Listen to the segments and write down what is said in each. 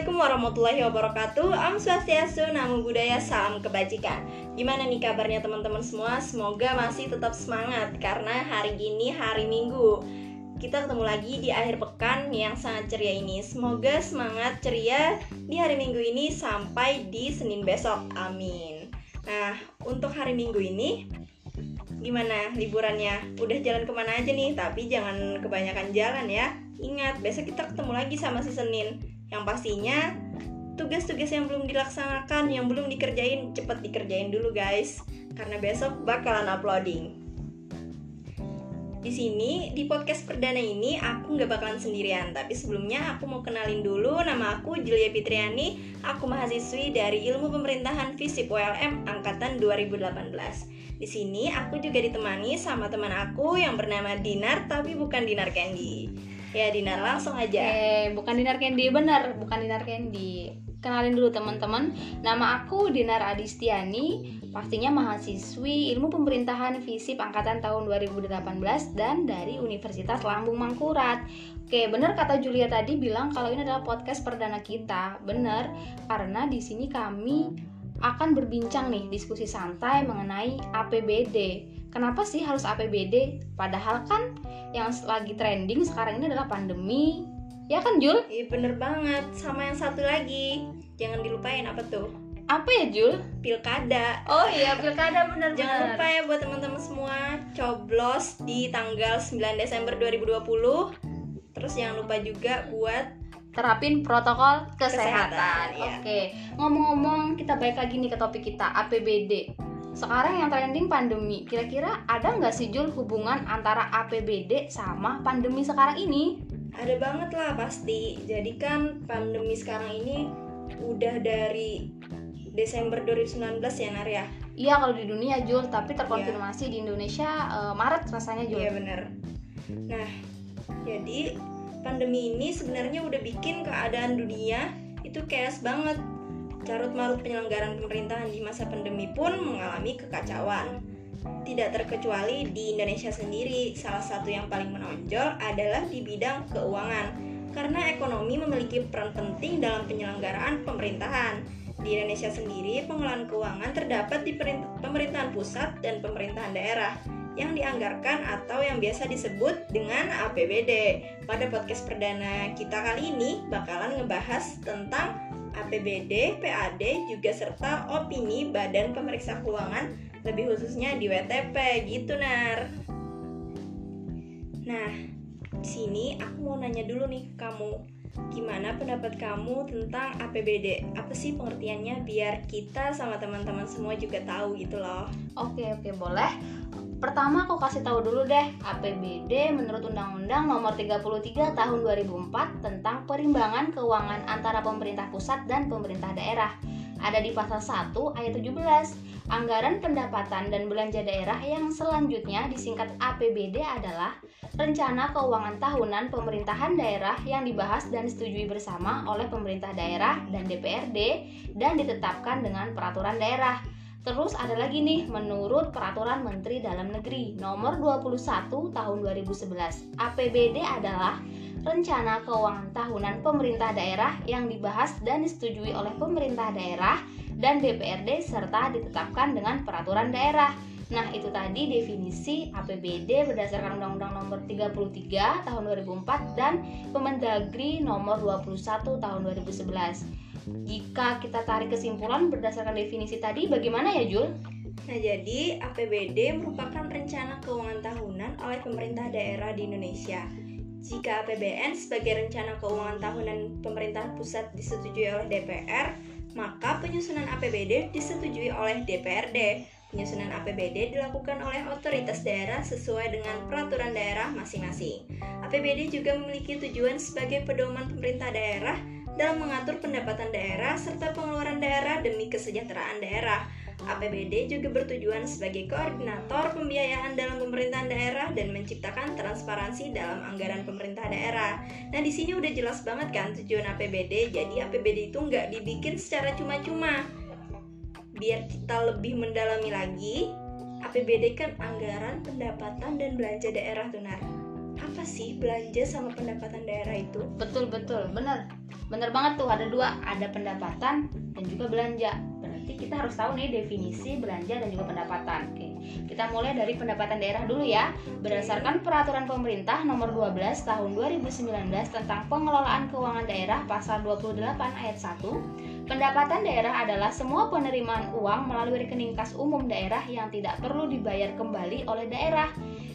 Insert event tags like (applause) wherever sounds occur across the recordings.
Assalamualaikum warahmatullahi wabarakatuh. Am Swastiastu, Namo Buddhaya, Salam Kebajikan. Gimana nih kabarnya teman-teman semua? Semoga masih tetap semangat Karena hari ini hari Minggu. Kita ketemu lagi di akhir pekan yang sangat ceria ini. Semoga semangat ceria di hari Minggu ini sampai di Senin besok. Amin. Nah, untuk hari Minggu ini Gimana liburannya? Udah jalan ke mana aja nih? Tapi jangan kebanyakan jalan ya. Ingat, besok kita ketemu lagi sama si Senin yang pastinya tugas-tugas yang belum dilaksanakan, yang belum dikerjain, cepet dikerjain dulu guys. Karena besok bakalan uploading. Di sini, di podcast perdana ini, aku nggak bakalan sendirian. Tapi sebelumnya aku mau kenalin dulu, nama aku Julia Fitriani. Aku mahasiswi dari Ilmu Pemerintahan FISIP ULM Angkatan 2018. Di sini, aku juga ditemani sama teman aku yang bernama Dinar, tapi bukan Dinar Candy. Ya Dinar langsung aja. Eh, bukan Dinar Candy bener, bukan Dinar Candy. Kenalin dulu teman-teman, nama aku Dinar Adistiani, pastinya mahasiswi Ilmu Pemerintahan FISIP angkatan tahun 2018 dan dari Universitas Lambung Mangkurat. Oke, bener kata Julia tadi bilang kalau ini adalah podcast perdana kita. Bener, karena di sini kami akan berbincang nih diskusi santai mengenai APBD. Kenapa sih harus APBD? Padahal kan yang lagi trending sekarang ini adalah pandemi. Ya kan Jul? Iya bener banget. Sama yang satu lagi, jangan dilupain apa tuh? Apa ya Jul? Pilkada. Oh iya pilkada bener Jangan lupa ya buat teman-teman semua coblos di tanggal 9 Desember 2020. Terus jangan lupa juga buat terapin protokol kesehatan. Kesehatan, iya. Oke, ngomong-ngomong kita balik lagi nih ke topik kita APBD. Sekarang yang trending pandemi. Kira-kira ada nggak sih Jul hubungan antara APBD sama pandemi sekarang ini? ada banget lah pasti. Jadi kan pandemi sekarang ini udah dari Desember 2019 ya Nar ya? Iya kalau di dunia Jul, tapi terkonfirmasi di Indonesia eh, Maret rasanya Jul. Iya bener. Nah, jadi pandemi ini sebenarnya udah bikin keadaan dunia itu chaos banget. Carut marut penyelenggaraan pemerintahan di masa pandemi pun mengalami kekacauan. Tidak terkecuali di Indonesia sendiri, salah satu yang paling menonjol adalah di bidang keuangan. Karena ekonomi memiliki peran penting dalam penyelenggaraan pemerintahan. Di Indonesia sendiri, pengelolaan keuangan terdapat di pemerintahan pusat dan pemerintahan daerah yang dianggarkan atau yang biasa disebut dengan APBD. Pada podcast perdana kita kali ini bakalan ngebahas tentang APBD, PAD, juga serta opini Badan Pemeriksa Keuangan, lebih khususnya di WTP gitu, Nar. Nah, sini aku mau nanya dulu nih kamu. Gimana pendapat kamu tentang APBD? Apa sih pengertiannya biar kita sama teman-teman semua juga tahu gitu loh. Oke oke boleh. Pertama aku kasih tahu dulu deh APBD menurut Undang-Undang Nomor 33 Tahun 2004 tentang perimbangan keuangan antara pemerintah pusat dan pemerintah daerah. Ada di pasal 1 ayat 17. Anggaran pendapatan dan belanja daerah yang selanjutnya disingkat APBD adalah rencana keuangan tahunan pemerintahan daerah yang dibahas dan disetujui bersama oleh pemerintah daerah dan DPRD dan ditetapkan dengan peraturan daerah. Terus ada lagi nih menurut Peraturan Menteri Dalam Negeri Nomor 21 Tahun 2011. APBD adalah rencana keuangan tahunan pemerintah daerah yang dibahas dan disetujui oleh pemerintah daerah dan DPRD serta ditetapkan dengan peraturan daerah. Nah, itu tadi definisi APBD berdasarkan Undang-Undang Nomor 33 Tahun 2004 dan Kemendagri Nomor 21 Tahun 2011. Jika kita tarik kesimpulan berdasarkan definisi tadi, bagaimana ya Jul? Nah, jadi APBD merupakan rencana keuangan tahunan oleh pemerintah daerah di Indonesia. Jika APBN sebagai rencana keuangan tahunan pemerintah pusat disetujui oleh DPR, maka penyusunan APBD disetujui oleh DPRD. Penyusunan APBD dilakukan oleh otoritas daerah sesuai dengan peraturan daerah masing-masing. APBD juga memiliki tujuan sebagai pedoman pemerintah daerah dalam mengatur pendapatan daerah serta pengeluaran daerah demi kesejahteraan daerah. APBD juga bertujuan sebagai koordinator pembiayaan dalam pemerintahan daerah dan menciptakan transparansi dalam anggaran pemerintah daerah. Nah, di sini udah jelas banget kan tujuan APBD. Jadi APBD itu nggak dibikin secara cuma-cuma. Biar kita lebih mendalami lagi, APBD kan anggaran pendapatan dan belanja daerah tuh Nar. apa sih belanja sama pendapatan daerah itu? Betul betul, bener, bener banget tuh ada dua, ada pendapatan dan juga belanja. Berarti kita harus tahu nih definisi belanja dan juga pendapatan. Oke, kita mulai dari pendapatan daerah dulu ya. Berdasarkan peraturan pemerintah nomor 12 tahun 2019 tentang pengelolaan keuangan daerah pasal 28 ayat 1, pendapatan daerah adalah semua penerimaan uang melalui rekening kas umum daerah yang tidak perlu dibayar kembali oleh daerah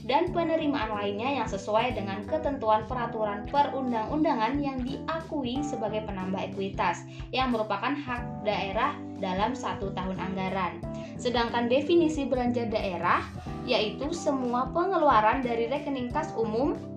dan penerimaan lainnya yang sesuai dengan ketentuan peraturan perundang-undangan yang diakui sebagai penambah ekuitas yang merupakan hak daerah dalam satu tahun anggaran. Sedangkan definisi belanja daerah yaitu semua pengeluaran dari rekening kas umum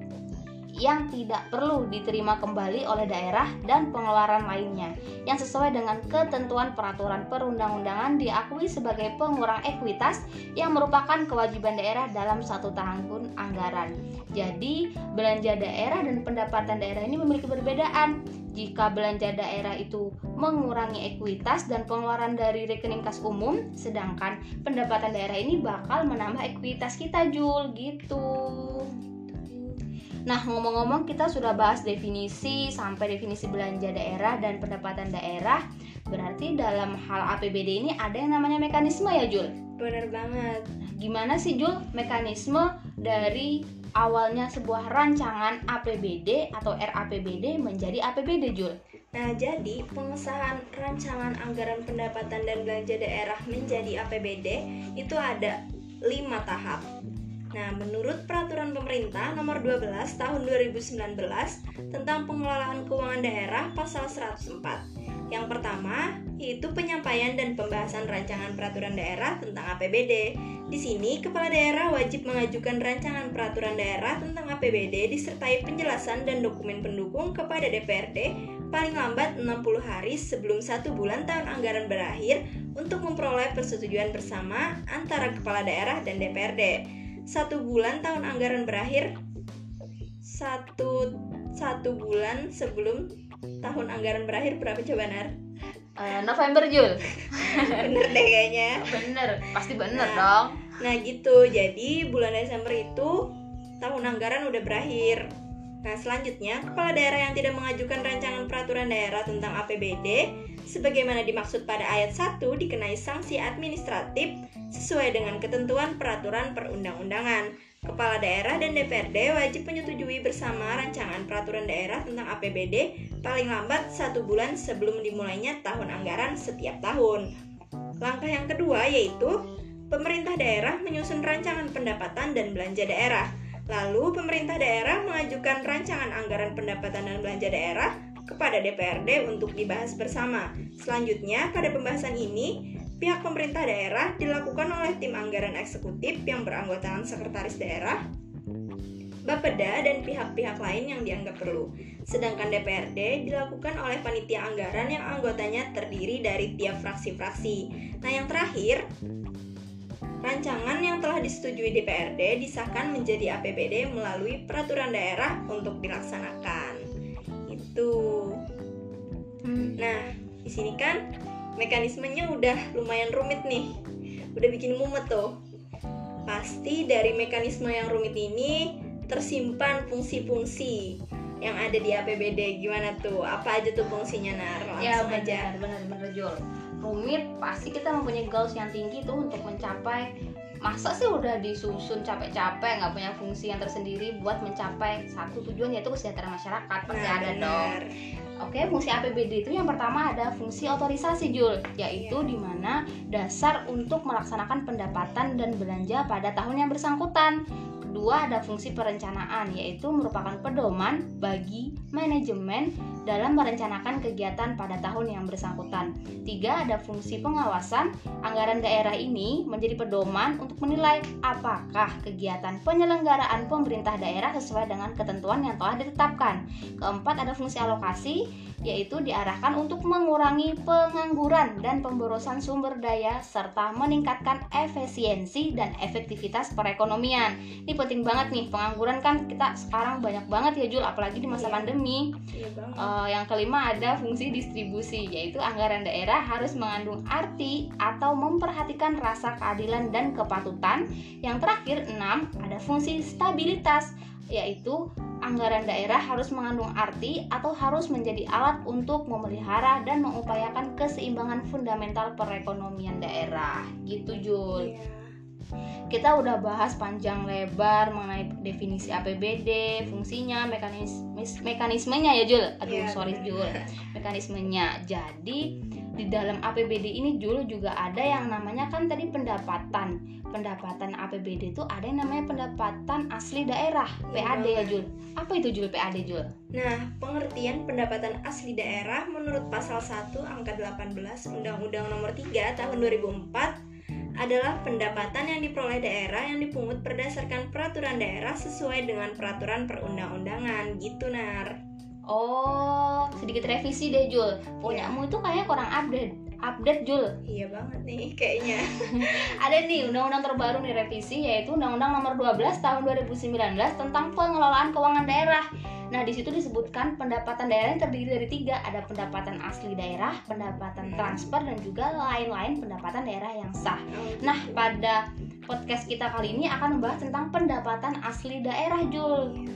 yang tidak perlu diterima kembali oleh daerah dan pengeluaran lainnya yang sesuai dengan ketentuan peraturan perundang-undangan diakui sebagai pengurang ekuitas yang merupakan kewajiban daerah dalam satu tahun anggaran. Jadi, belanja daerah dan pendapatan daerah ini memiliki perbedaan. Jika belanja daerah itu mengurangi ekuitas dan pengeluaran dari rekening kas umum, sedangkan pendapatan daerah ini bakal menambah ekuitas kita, Jul, gitu. Nah, ngomong-ngomong kita sudah bahas definisi sampai definisi belanja daerah dan pendapatan daerah. Berarti dalam hal APBD ini ada yang namanya mekanisme ya, Jul? Bener banget. Nah, gimana sih, Jul, mekanisme dari awalnya sebuah rancangan APBD atau RAPBD menjadi APBD, Jul? Nah, jadi pengesahan rancangan anggaran pendapatan dan belanja daerah menjadi APBD itu ada lima tahap. Nah, menurut peraturan pemerintah nomor 12 tahun 2019 tentang pengelolaan keuangan daerah pasal 104. Yang pertama, yaitu penyampaian dan pembahasan rancangan peraturan daerah tentang APBD. Di sini, kepala daerah wajib mengajukan rancangan peraturan daerah tentang APBD disertai penjelasan dan dokumen pendukung kepada DPRD paling lambat 60 hari sebelum satu bulan tahun anggaran berakhir untuk memperoleh persetujuan bersama antara kepala daerah dan DPRD satu bulan tahun anggaran berakhir. Satu satu bulan sebelum tahun anggaran berakhir berapa coba Nar? Uh, November Jul. (laughs) Bener deh kayaknya. Bener pasti bener nah, dong. nah gitu. Jadi bulan Desember itu tahun anggaran udah berakhir. Nah, selanjutnya, kepala daerah yang tidak mengajukan rancangan peraturan daerah tentang APBD sebagaimana dimaksud pada ayat 1 dikenai sanksi administratif sesuai dengan ketentuan peraturan perundang-undangan. Kepala daerah dan DPRD wajib menyetujui bersama rancangan peraturan daerah tentang APBD paling lambat satu bulan sebelum dimulainya tahun anggaran setiap tahun. Langkah yang kedua yaitu pemerintah daerah menyusun rancangan pendapatan dan belanja daerah. Lalu pemerintah daerah mengajukan rancangan anggaran pendapatan dan belanja daerah kepada DPRD untuk dibahas bersama. Selanjutnya, pada pembahasan ini, pihak pemerintah daerah dilakukan oleh tim anggaran eksekutif yang beranggotakan sekretaris daerah, Bapeda dan pihak-pihak lain yang dianggap perlu. Sedangkan DPRD dilakukan oleh panitia anggaran yang anggotanya terdiri dari tiap fraksi-fraksi. Nah, yang terakhir, rancangan yang telah disetujui DPRD disahkan menjadi APBD melalui peraturan daerah untuk dilaksanakan. Itu. Hmm. Nah, di sini kan mekanismenya udah lumayan rumit nih. Udah bikin mumet tuh. Pasti dari mekanisme yang rumit ini tersimpan fungsi-fungsi yang ada di APBD gimana tuh? Apa aja tuh fungsinya nar? Ya benar aja. benar benar Jul. Rumit pasti kita mempunyai goals yang tinggi tuh untuk mencapai. Masa sih udah disusun capek-capek nggak punya fungsi yang tersendiri buat mencapai satu tujuan yaitu kesejahteraan masyarakat? Pasti nah, ada bener. dong Oke, fungsi APBD itu yang pertama ada fungsi otorisasi Jul, yaitu di mana dasar untuk melaksanakan pendapatan dan belanja pada tahun yang bersangkutan. Kedua ada fungsi perencanaan yaitu merupakan pedoman bagi manajemen dalam merencanakan kegiatan pada tahun yang bersangkutan. Tiga ada fungsi pengawasan. Anggaran daerah ini menjadi pedoman untuk menilai apakah kegiatan penyelenggaraan pemerintah daerah sesuai dengan ketentuan yang telah ditetapkan. Keempat ada fungsi alokasi yaitu diarahkan untuk mengurangi pengangguran dan pemborosan sumber daya serta meningkatkan efisiensi dan efektivitas perekonomian. Ini penting banget nih pengangguran kan kita sekarang banyak banget ya Jul apalagi di masa iya. pandemi. Iya Uh, yang kelima ada fungsi distribusi yaitu anggaran daerah harus mengandung arti atau memperhatikan rasa keadilan dan kepatutan. Yang terakhir enam ada fungsi stabilitas yaitu anggaran daerah harus mengandung arti atau harus menjadi alat untuk memelihara dan mengupayakan keseimbangan fundamental perekonomian daerah. Gitu, Jul. Iya. Kita udah bahas panjang lebar mengenai definisi APBD, fungsinya, mekanis mis- mekanismenya ya, Jul. Aduh, Iya, sorry. Jul. Mekanismenya. Jadi, di dalam APBD ini Jul juga ada yang namanya kan tadi pendapatan. Pendapatan APBD itu ada yang namanya pendapatan asli daerah, Iya PAD ya. Jul. Apa itu Jul PAD, Jul? Nah, pengertian pendapatan asli daerah menurut pasal 1 angka 18 Undang-Undang Nomor 3 Tahun 2004 adalah pendapatan yang diperoleh daerah yang dipungut berdasarkan peraturan daerah sesuai dengan peraturan perundang-undangan gitu nar. Oh, sedikit revisi deh, Jul. Punyamu itu kayaknya kurang update. Update, Jul. Iya banget nih (laughs) kayaknya. (laughs) Ada nih undang-undang terbaru nih revisi yaitu Undang-Undang Nomor 12 Tahun 2019 tentang pengelolaan keuangan daerah. Nah, di situ disebutkan pendapatan daerah yang terdiri dari tiga, ada pendapatan asli daerah, pendapatan Hmm. transfer, dan juga lain-lain pendapatan daerah yang sah. Nah, pada podcast kita kali ini akan membahas tentang pendapatan asli daerah, Jul.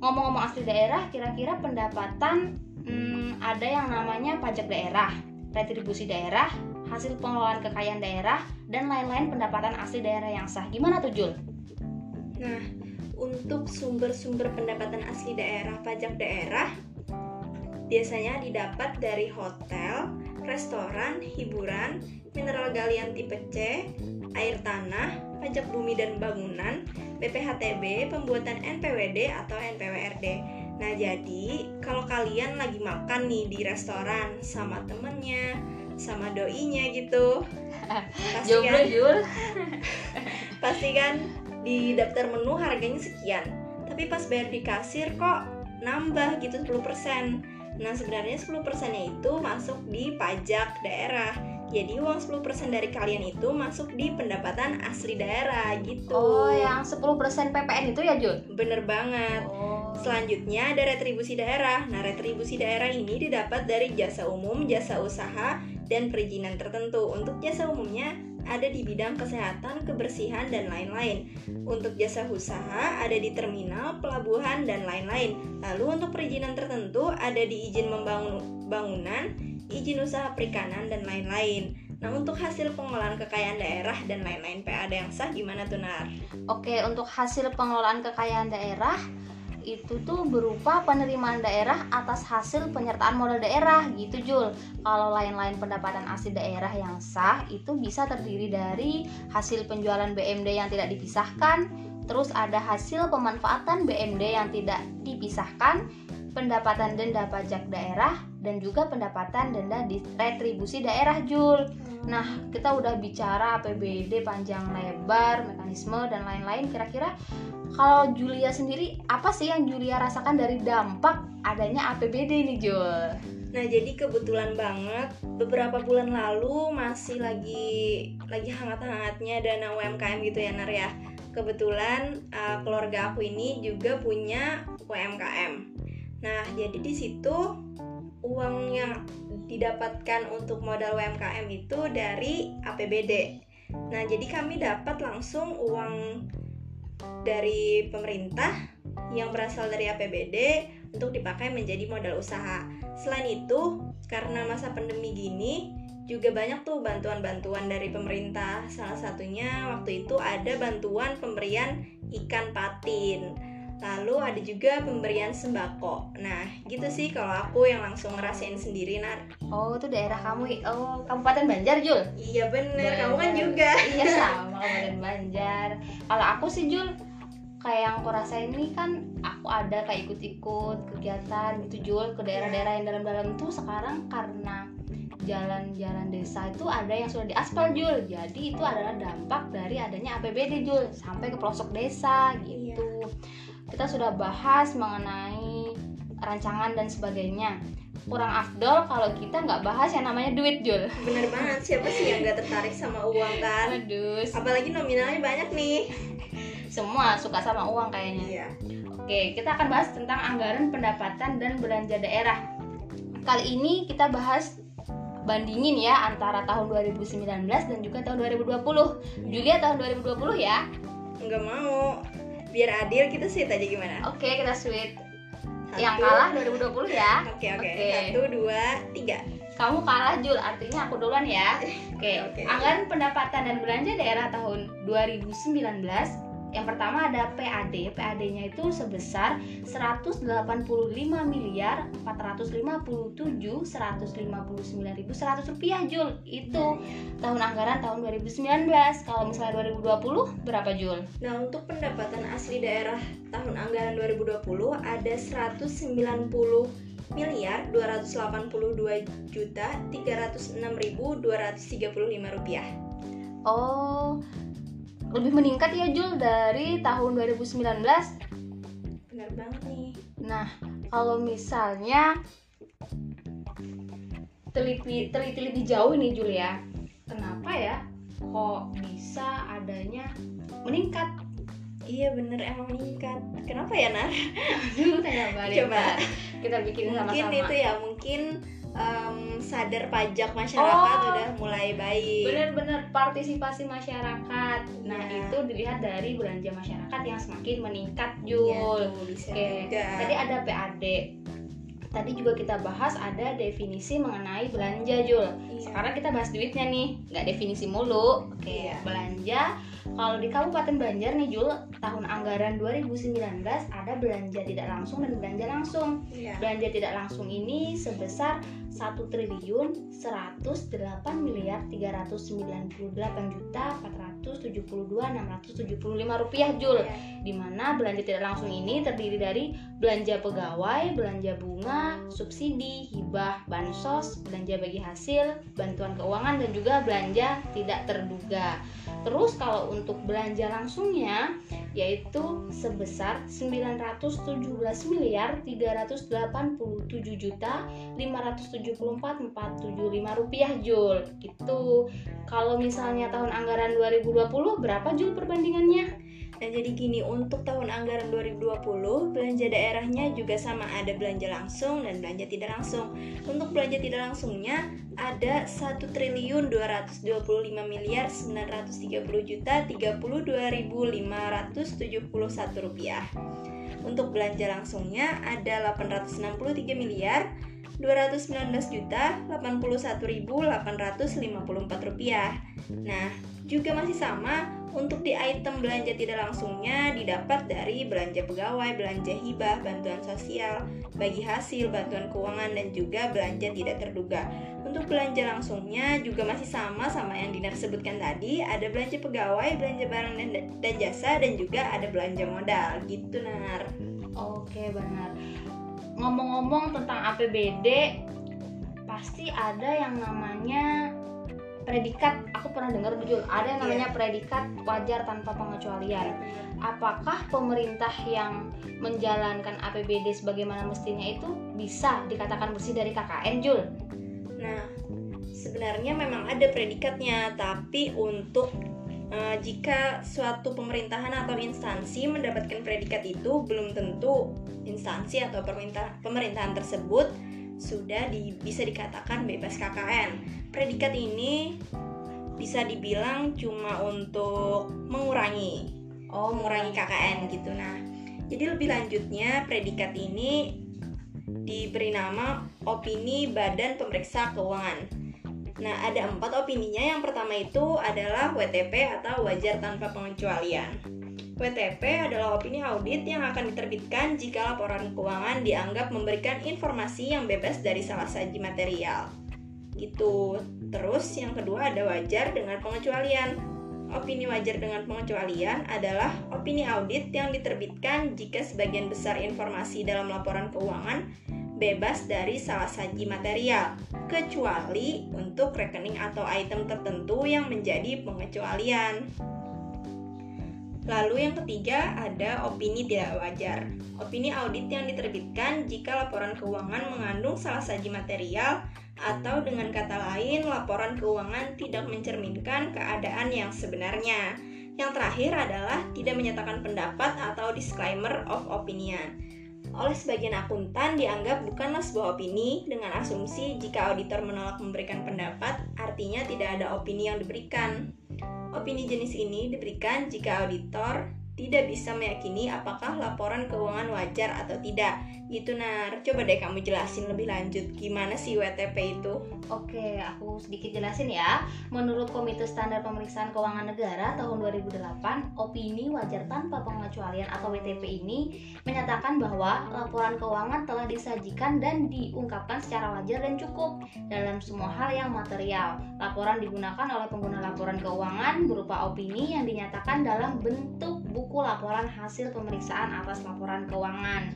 Ngomong-ngomong asli daerah, kira-kira pendapatan hmm, ada yang namanya pajak daerah, retribusi daerah, hasil pengelolaan kekayaan daerah, dan lain-lain pendapatan asli daerah yang sah. Gimana tuh, Jul? Nah, untuk sumber-sumber pendapatan asli daerah pajak daerah biasanya didapat dari hotel, restoran, hiburan, mineral galian tipe C, air tanah, pajak bumi dan bangunan, BPHTB, pembuatan NPWD atau NPWRD. Nah, jadi kalau kalian lagi makan nih di restoran sama temennya, sama doinya gitu, (laughs) pasti Jomblo, kan? (laughs) Pasti kan di daftar menu harganya sekian tapi pas bayar di kasir kok nambah gitu 10% nah sebenarnya 10% nya itu masuk di pajak daerah jadi uang 10% dari kalian itu masuk di pendapatan asli daerah gitu Oh, yang 10% PPN itu ya, Jul? bener banget Oh. Selanjutnya ada retribusi daerah. Nah, retribusi daerah ini didapat dari jasa umum, jasa usaha, dan perizinan tertentu. Untuk jasa umumnya ada di bidang kesehatan, kebersihan, dan lain-lain. Untuk jasa usaha ada di terminal, pelabuhan, dan lain-lain. Lalu untuk perizinan tertentu ada di izin membangun bangunan, izin usaha perikanan, dan lain-lain. Nah, untuk hasil pengolahan kekayaan daerah dan lain-lain PAD yang sah gimana tuh, Nar? Oke, untuk hasil pengelolaan kekayaan daerah itu tuh berupa penerimaan daerah atas hasil penyertaan modal daerah gitu Jul. Kalau lain-lain pendapatan asli daerah yang sah itu bisa terdiri dari hasil penjualan BMD yang tidak dipisahkan, terus ada hasil pemanfaatan BMD yang tidak dipisahkan, pendapatan denda pajak daerah dan juga pendapatan denda di retribusi daerah Jul. Nah, kita udah bicara APBD panjang lebar, mekanisme dan lain-lain. Kira-kira kalau Julia sendiri apa sih yang Julia rasakan dari dampak adanya APBD nih, Jul? Nah, jadi kebetulan banget beberapa bulan lalu masih lagi lagi hangat-hangatnya dana UMKM gitu ya, Nar ya. Kebetulan uh, keluarga aku ini juga punya UMKM. Nah, jadi di situ uang yang didapatkan untuk modal UMKM itu dari APBD. Nah, jadi kami dapat langsung uang dari pemerintah yang berasal dari APBD untuk dipakai menjadi modal usaha. Selain itu, karena masa pandemi gini, juga banyak tuh bantuan-bantuan dari pemerintah. Salah satunya waktu itu ada bantuan pemberian ikan patin. Lalu ada juga pemberian sembako. Nah, gitu sih kalau aku yang langsung ngerasain sendiri, Nar. Oh, itu daerah kamu. Oh, Kabupaten Banjar, Jul. Iya bener, kamu kan Bener. juga. (laughs) Iya sama (laughs) Kabupaten Banjar. Kalau aku sih Jul, kayak yang aku rasain ini kan aku ada kayak ikut-ikut kegiatan gitu Jul ke daerah-daerah yang dalam-dalam tuh sekarang karena jalan-jalan desa itu ada yang sudah diaspal Jul. Jadi itu adalah dampak dari adanya APBD Jul sampai ke pelosok desa gitu. Kita sudah bahas mengenai rancangan dan sebagainya. Kurang afdol kalau kita nggak bahas yang namanya duit Jul. Bener banget, siapa sih yang gak tertarik sama uang kan? Aduh, Apalagi nominalnya banyak nih. semua suka sama uang kayaknya. Iya. Oke, kita akan bahas tentang anggaran pendapatan dan belanja daerah. Kali ini kita bahas bandingin ya antara tahun 2019 dan juga tahun 2020. Julia tahun 2020 ya. Nggak mau. Biar adil kita sweet aja gimana Oke, kita sweet. Satu. Yang kalah 2020 ya. (laughs) oke oke Oke. satu dua tiga Kamu kalah Jul, artinya aku duluan ya. (laughs) Oke, Oke. anggaran pendapatan dan belanja daerah tahun 2019 yang pertama ada PAD, PAD-nya itu sebesar 185 miliar 457 159.100 rupiah Jul. Itu tahun anggaran tahun 2019. Kalau misalnya 2020 berapa Jul? Nah, untuk pendapatan asli daerah tahun anggaran 2020 ada 190 miliar 282 juta 306.235 rupiah. Oh, lebih meningkat ya Jul dari tahun 2019. Benar banget nih. Nah, kalau misalnya teliti teliti lebih jauh nih Jul ya, kenapa ya kok bisa adanya meningkat? Iya bener emang meningkat. Kenapa ya Nar? Aduh, kenapa deh, Coba. Kita bikin Mungkin sama-sama. itu ya mungkin em, sadar pajak masyarakat Oh. udah mulai baik. Bener-bener partisipasi masyarakat. Nah, Iya. itu dilihat dari belanja masyarakat yang semakin meningkat, Iya Jul. bisa Oke, juga. tadi ada PAD. Tadi juga kita bahas ada definisi mengenai belanja, Jul. Iya. Sekarang kita bahas duitnya nih, nggak definisi mulu. Oke, Iya. belanja. Kalau di Kabupaten Banjar nih, Jul, tahun anggaran 2019 ada belanja tidak langsung dan belanja langsung. Iya. Belanja tidak langsung ini sebesar 1 triliun 108 miliar 398 juta 472 675 rupiah Jul Iya. di mana belanja tidak langsung ini terdiri dari belanja pegawai, belanja bunga, subsidi, hibah, bansos, belanja bagi hasil, bantuan keuangan dan juga belanja tidak terduga. Terus kalau untuk belanja langsungnya yaitu sebesar 917 miliar 387 juta 574 475 rupiah Jul. Itu kalau misalnya tahun anggaran 2020 berapa Jul perbandingannya? Nah, jadi gini, untuk tahun anggaran 2020, belanja daerahnya juga sama ada belanja langsung dan belanja tidak langsung. Untuk belanja tidak langsungnya ada 1 triliun 225 miliar 930 juta 32.571 rupiah. Untuk belanja langsungnya ada 863 miliar 219 juta 81.854 rupiah. Nah, juga masih sama untuk di item belanja tidak langsungnya didapat dari belanja pegawai, belanja hibah, bantuan sosial, bagi hasil, bantuan keuangan dan juga belanja tidak terduga. Untuk belanja langsungnya juga masih sama sama yang Dinar sebutkan tadi, ada belanja pegawai, belanja barang dan, dan jasa dan juga ada belanja modal gitu Nar. Oke benar. Ngomong-ngomong tentang APBD, pasti ada yang namanya predikat. Aku pernah dengar Jul, ada yang namanya predikat wajar tanpa pengecualian. Apakah pemerintah yang menjalankan APBD sebagaimana mestinya itu bisa dikatakan bersih dari KKN, Jul? Nah, sebenarnya memang ada predikatnya, tapi untuk eh, jika suatu pemerintahan atau instansi mendapatkan predikat itu belum tentu instansi atau pemerintah pemerintahan tersebut sudah di- bisa dikatakan bebas KKN. Predikat ini bisa dibilang cuma untuk mengurangi Oh, mengurangi KKN gitu. Nah, jadi lebih lanjutnya predikat ini diberi nama opini Badan Pemeriksa Keuangan. Nah, ada empat opininya. Yang pertama itu adalah WTP atau wajar tanpa pengecualian. WTP adalah opini audit yang akan diterbitkan jika laporan keuangan dianggap memberikan informasi yang bebas dari salah saji material. Gitu. Terus yang kedua ada wajar dengan pengecualian. Opini wajar dengan pengecualian adalah opini audit yang diterbitkan jika sebagian besar informasi dalam laporan keuangan bebas dari salah saji material, kecuali untuk rekening atau item tertentu yang menjadi pengecualian. Lalu yang ketiga ada opini tidak wajar. Opini audit yang diterbitkan jika laporan keuangan mengandung salah saji material atau dengan kata lain laporan keuangan tidak mencerminkan keadaan yang sebenarnya. Yang terakhir adalah tidak menyatakan pendapat atau disclaimer of opinion. Oleh sebagian akuntan dianggap bukanlah sebuah opini dengan asumsi jika auditor menolak memberikan pendapat, artinya tidak ada opini yang diberikan. Opini jenis ini diberikan jika auditor tidak bisa meyakini apakah laporan keuangan wajar atau tidak. Gitu Nar, coba deh kamu jelasin lebih lanjut gimana sih WTP itu? Oke, aku sedikit jelasin ya. Menurut Komite Standar Pemeriksaan Keuangan Negara tahun 2008, opini wajar tanpa pengecualian atau WTP ini menyatakan bahwa laporan keuangan telah disajikan dan diungkapkan secara wajar dan cukup dalam semua hal yang material. Laporan digunakan oleh pengguna laporan keuangan berupa opini yang dinyatakan dalam bentuk buku laporan hasil pemeriksaan atas laporan keuangan.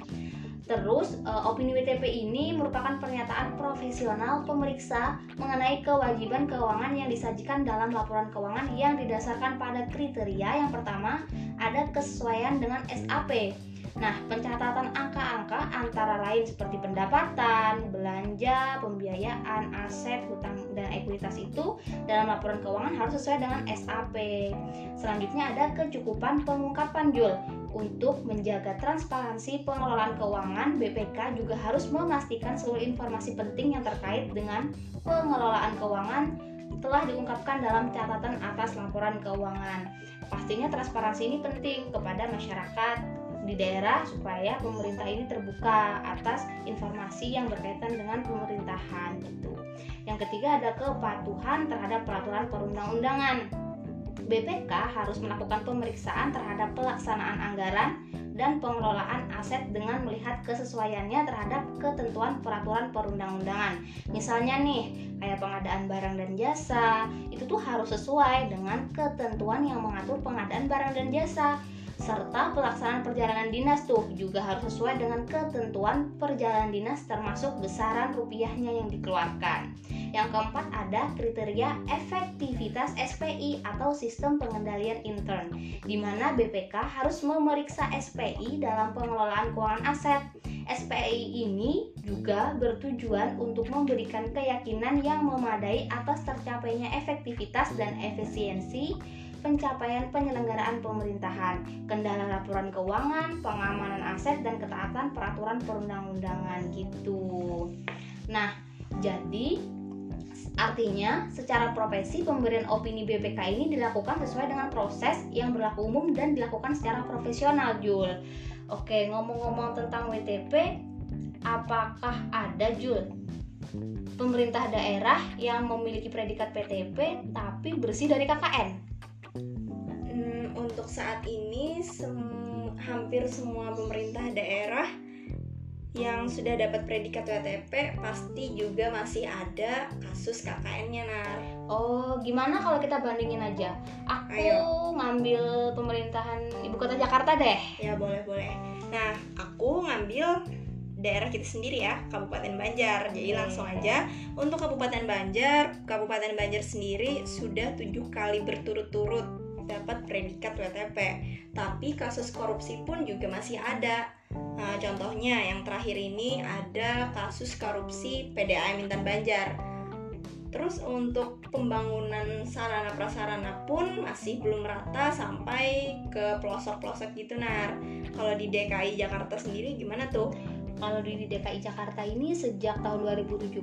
Terus, uh, opini WTP ini merupakan pernyataan profesional pemeriksa mengenai kewajiban keuangan yang disajikan dalam laporan keuangan yang didasarkan pada kriteria yang pertama ada kesesuaian dengan SAP. Nah, pencatatan angka-angka antara lain seperti pendapatan, belanja, pembiayaan, aset, hutang, dan ekuitas itu dalam laporan keuangan harus sesuai dengan SAP. Selanjutnya ada kecukupan pengungkapan Jul. Untuk menjaga transparansi pengelolaan keuangan, BPK juga harus memastikan seluruh informasi penting yang terkait dengan pengelolaan keuangan telah diungkapkan dalam catatan atas laporan keuangan. Pastinya transparansi ini penting kepada masyarakat di daerah supaya pemerintah ini terbuka atas informasi yang berkaitan dengan pemerintahan gitu. Yang ketiga ada kepatuhan terhadap peraturan perundang-undangan. BPK harus melakukan pemeriksaan terhadap pelaksanaan anggaran dan pengelolaan aset dengan melihat kesesuaiannya terhadap ketentuan peraturan perundang-undangan. Misalnya nih, kayak pengadaan barang dan jasa, itu tuh harus sesuai dengan ketentuan yang mengatur pengadaan barang dan jasa serta pelaksanaan perjalanan dinas tuh juga harus sesuai dengan ketentuan perjalanan dinas termasuk besaran rupiahnya yang dikeluarkan. Yang keempat ada kriteria efektivitas SPI atau sistem pengendalian intern, di mana BPK harus memeriksa SPI dalam pengelolaan keuangan aset. SPI ini juga bertujuan untuk memberikan keyakinan yang memadai atas tercapainya efektivitas dan efisiensi pencapaian penyelenggaraan pemerintahan, kendala laporan keuangan, pengamanan aset, dan ketaatan peraturan perundang-undangan gitu. Nah, jadi artinya secara profesi pemberian opini BPK ini dilakukan sesuai dengan proses yang berlaku umum dan dilakukan secara profesional, Jul. Oke, ngomong-ngomong tentang WTP, apakah ada Jul pemerintah daerah yang memiliki predikat PTP tapi bersih dari KKN? Untuk saat ini sem hampir semua pemerintah daerah yang sudah dapat predikat WTP pasti juga masih ada kasus KKN-nya Nar. Oh, gimana kalau kita bandingin aja? Aku Ayo. ngambil pemerintahan ibu kota Jakarta deh. Ya boleh boleh. Nah, aku ngambil daerah kita sendiri ya, Kabupaten Banjar. Jadi langsung aja untuk Kabupaten Banjar, Kabupaten Banjar sendiri sudah tujuh kali berturut-turut dapat predikat WTP. Tapi kasus korupsi pun juga masih ada. Nah, contohnya yang terakhir ini ada kasus korupsi PDAM Intan Banjar. Terus untuk pembangunan sarana prasarana pun masih belum rata sampai ke pelosok-pelosok gitu nar. Kalau di DKI Jakarta sendiri gimana tuh? Kalau di DKI Jakarta ini sejak tahun 2017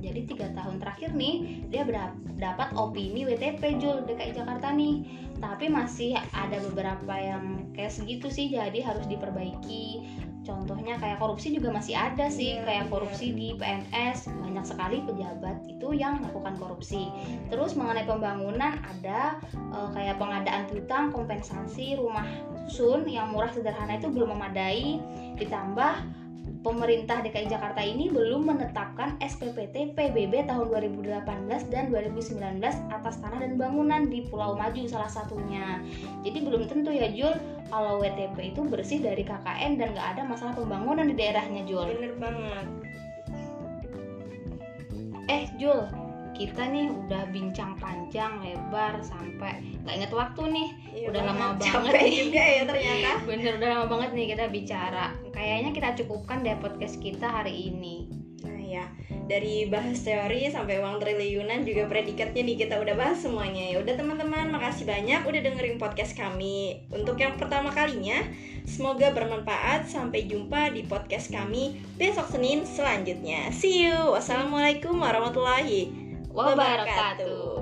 jadi tiga tahun terakhir nih dia dapat opini WTP Jul DKI Jakarta nih. Tapi masih ada beberapa yang kayak segitu sih jadi harus diperbaiki. Contohnya kayak korupsi juga masih ada sih yeah, kayak korupsi yeah. di PNS banyak sekali pejabat itu yang melakukan korupsi. Terus mengenai pembangunan ada uh, kayak pengadaan piutang kompensasi rumah susun yang murah sederhana itu belum memadai ditambah pemerintah DKI Jakarta ini belum menetapkan SPPT PBB tahun 2018 dan 2019 atas tanah dan bangunan di Pulau Maju salah satunya. Jadi belum tentu ya Jul kalau WTP itu bersih dari KKN dan nggak ada masalah pembangunan di daerahnya Jul. Bener banget. Eh Jul, kita nih udah bincang panjang lebar sampai nggak inget waktu nih. Iya udah banget. lama banget juga ya ternyata. (laughs) Bener udah lama banget nih kita bicara. Kayaknya kita cukupkan deh podcast kita hari ini. Nah ya dari bahas teori sampai uang triliunan juga predikatnya nih kita udah bahas semuanya ya. Udah teman-teman makasih banyak udah dengerin podcast kami. Untuk yang pertama kalinya semoga bermanfaat. Sampai jumpa di podcast kami besok Senin selanjutnya. See you. Wassalamualaikum warahmatullahi wabarakatuh.